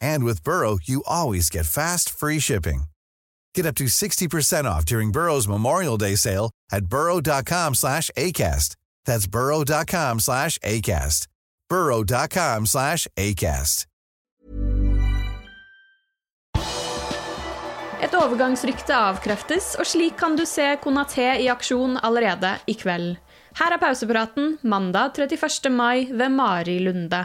And with Burrow, you always get fast, free shipping. Get up to 60% off during Burrow's Memorial Day sale at burrow.com slash ACAST. That's burrow.com slash ACAST. burrow.com slash ACAST. Et overgangsrykte avkreftes, og slik kan du se Konaté i aksjon allerede i kveld. Her er pausepraten mandag 31. mai ved Mari Lunde.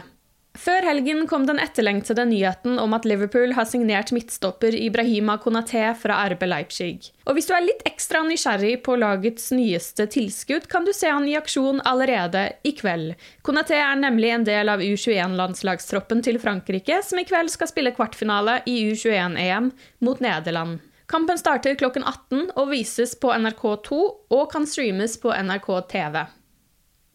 Før helgen kom den etterlengtede nyheten om at Liverpool har signert midtstopper Ibrahima Konaté fra RB Leipzig. Og hvis du er litt ekstra nysgjerrig på lagets nyeste tilskudd, kan du se han i aksjon allerede i kveld. Konaté er nemlig en del av U21-landslagstroppen til Frankrike, som i kveld skal spille kvartfinale i U21-EM mot Nederland. Kampen starter klokken 18 og vises på NRK2 og kan streames på NRK TV.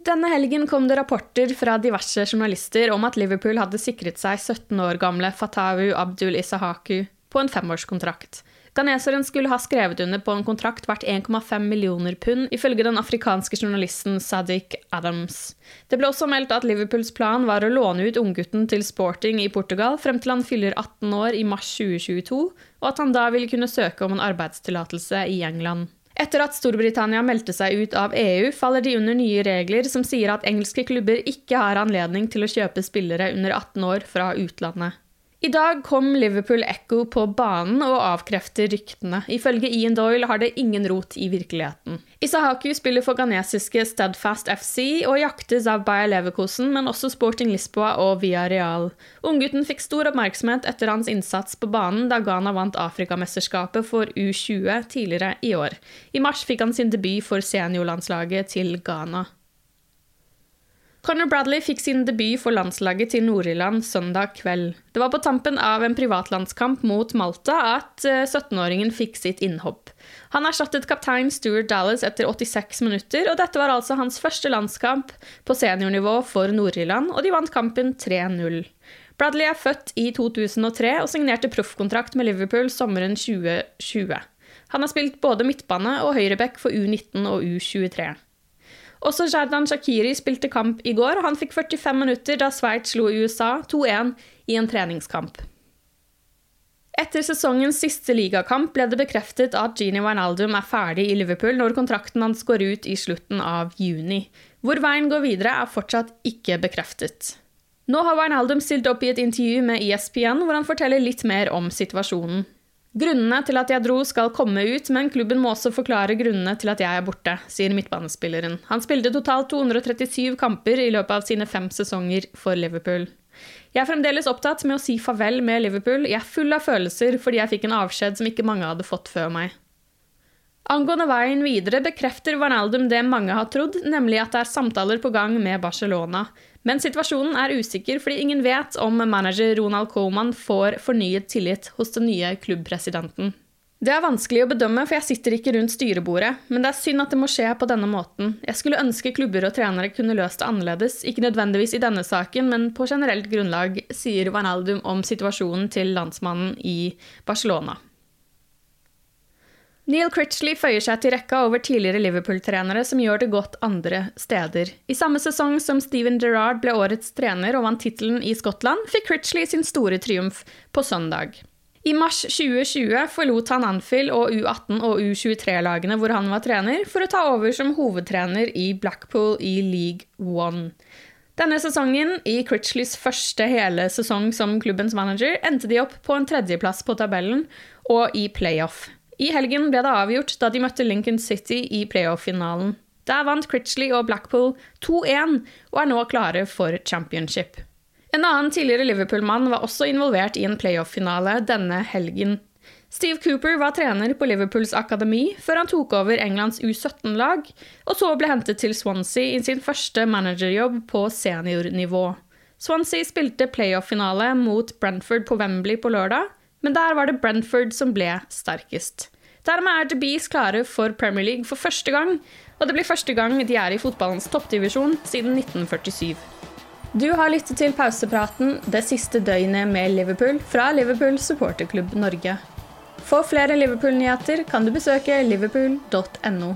Denne helgen kom det rapporter fra diverse journalister om at Liverpool hadde sikret seg 17 år gamle Fatawu Abdul Isahaku på en femårskontrakt. Ganeseren skulle ha skrevet under på en kontrakt verdt 1,5 millioner pund, ifølge den afrikanske journalisten Sadiq Adams. Det ble også meldt at Liverpools plan var å låne ut unggutten til Sporting i Portugal frem til han fyller 18 år i mars 2022, og at han da ville kunne søke om en arbeidstillatelse i England. Etter at Storbritannia meldte seg ut av EU, faller de under nye regler som sier at engelske klubber ikke har anledning til å kjøpe spillere under 18 år fra utlandet. I dag kom Liverpool Echo på banen og avkrefter ryktene. Ifølge Ian Doyle har det ingen rot i virkeligheten. Isahaku spiller for ghanesiske Steadfast FC og jaktes av Bayer Leverkosen, men også Sporting Lisboa og Via Real. Unggutten fikk stor oppmerksomhet etter hans innsats på banen da Ghana vant Afrikamesterskapet for U20 tidligere i år. I mars fikk han sin debut for seniorlandslaget til Ghana. Conor Bradley fikk sin debut for landslaget til Nord-Irland søndag kveld. Det var på tampen av en privatlandskamp mot Malta at 17-åringen eh, fikk sitt innhopp. Han erstattet kaptein Stuart Dallas etter 86 minutter, og dette var altså hans første landskamp på seniornivå for Nord-Irland, og de vant kampen 3-0. Bradley er født i 2003 og signerte proffkontrakt med Liverpool sommeren 2020. Han har spilt både midtbane og høyreback for U19 og U23. Også Jardan Shakiri spilte kamp i går, han fikk 45 minutter da Sveits slo USA 2-1 i en treningskamp. Etter sesongens siste ligakamp ble det bekreftet at Gini Wijnaldum er ferdig i Liverpool når kontrakten hans går ut i slutten av juni. Hvor veien går videre, er fortsatt ikke bekreftet. Nå har Wijnaldum stilt opp i et intervju med ESPN hvor han forteller litt mer om situasjonen. Grunnene til at jeg dro skal komme ut, men klubben må også forklare grunnene til at jeg er borte, sier midtbanespilleren. Han spilte totalt 237 kamper i løpet av sine fem sesonger for Liverpool. Jeg er fremdeles opptatt med å si farvel med Liverpool. Jeg er full av følelser fordi jeg fikk en avskjed som ikke mange hadde fått før meg. Angående veien videre bekrefter Vanaldum det mange har trodd, nemlig at det er samtaler på gang med Barcelona. Men situasjonen er usikker fordi ingen vet om manager Ronald Coman får fornyet tillit hos den nye klubbpresidenten. Det er vanskelig å bedømme, for jeg sitter ikke rundt styrebordet, men det er synd at det må skje på denne måten. Jeg skulle ønske klubber og trenere kunne løst det annerledes, ikke nødvendigvis i denne saken, men på generelt grunnlag, sier Vanaldum om situasjonen til landsmannen i Barcelona. Neil Critchley føyer seg til rekka over tidligere Liverpool-trenere som gjør det godt andre steder. I samme sesong som Steven Gerrard ble årets trener og vant tittelen i Skottland, fikk Critchley sin store triumf på søndag. I mars 2020 forlot han Anfield og U18- og U23-lagene hvor han var trener, for å ta over som hovedtrener i Blackpool i League One. Denne sesongen, i Critchleys første hele sesong som klubbens manager, endte de opp på en tredjeplass på tabellen og i playoff. I helgen ble det avgjort da de møtte Lincoln City i playoff-finalen. Der vant Critchley og Blackpool 2-1 og er nå klare for championship. En annen tidligere Liverpool-mann var også involvert i en playoff-finale denne helgen. Steve Cooper var trener på Liverpools akademi før han tok over Englands U17-lag, og så ble hentet til Swansea i sin første managerjobb på seniornivå. Swansea spilte playoff-finale mot Brentford på Wembley på lørdag, men der var det Brentford som ble sterkest. Dermed er The Bees klare for Premier League for første gang, og det blir første gang de er i fotballens toppdivisjon siden 1947. Du har lyttet til pausepraten det siste døgnet med Liverpool fra Liverpool supporterklubb Norge. For flere Liverpool-nyheter kan du besøke liverpool.no.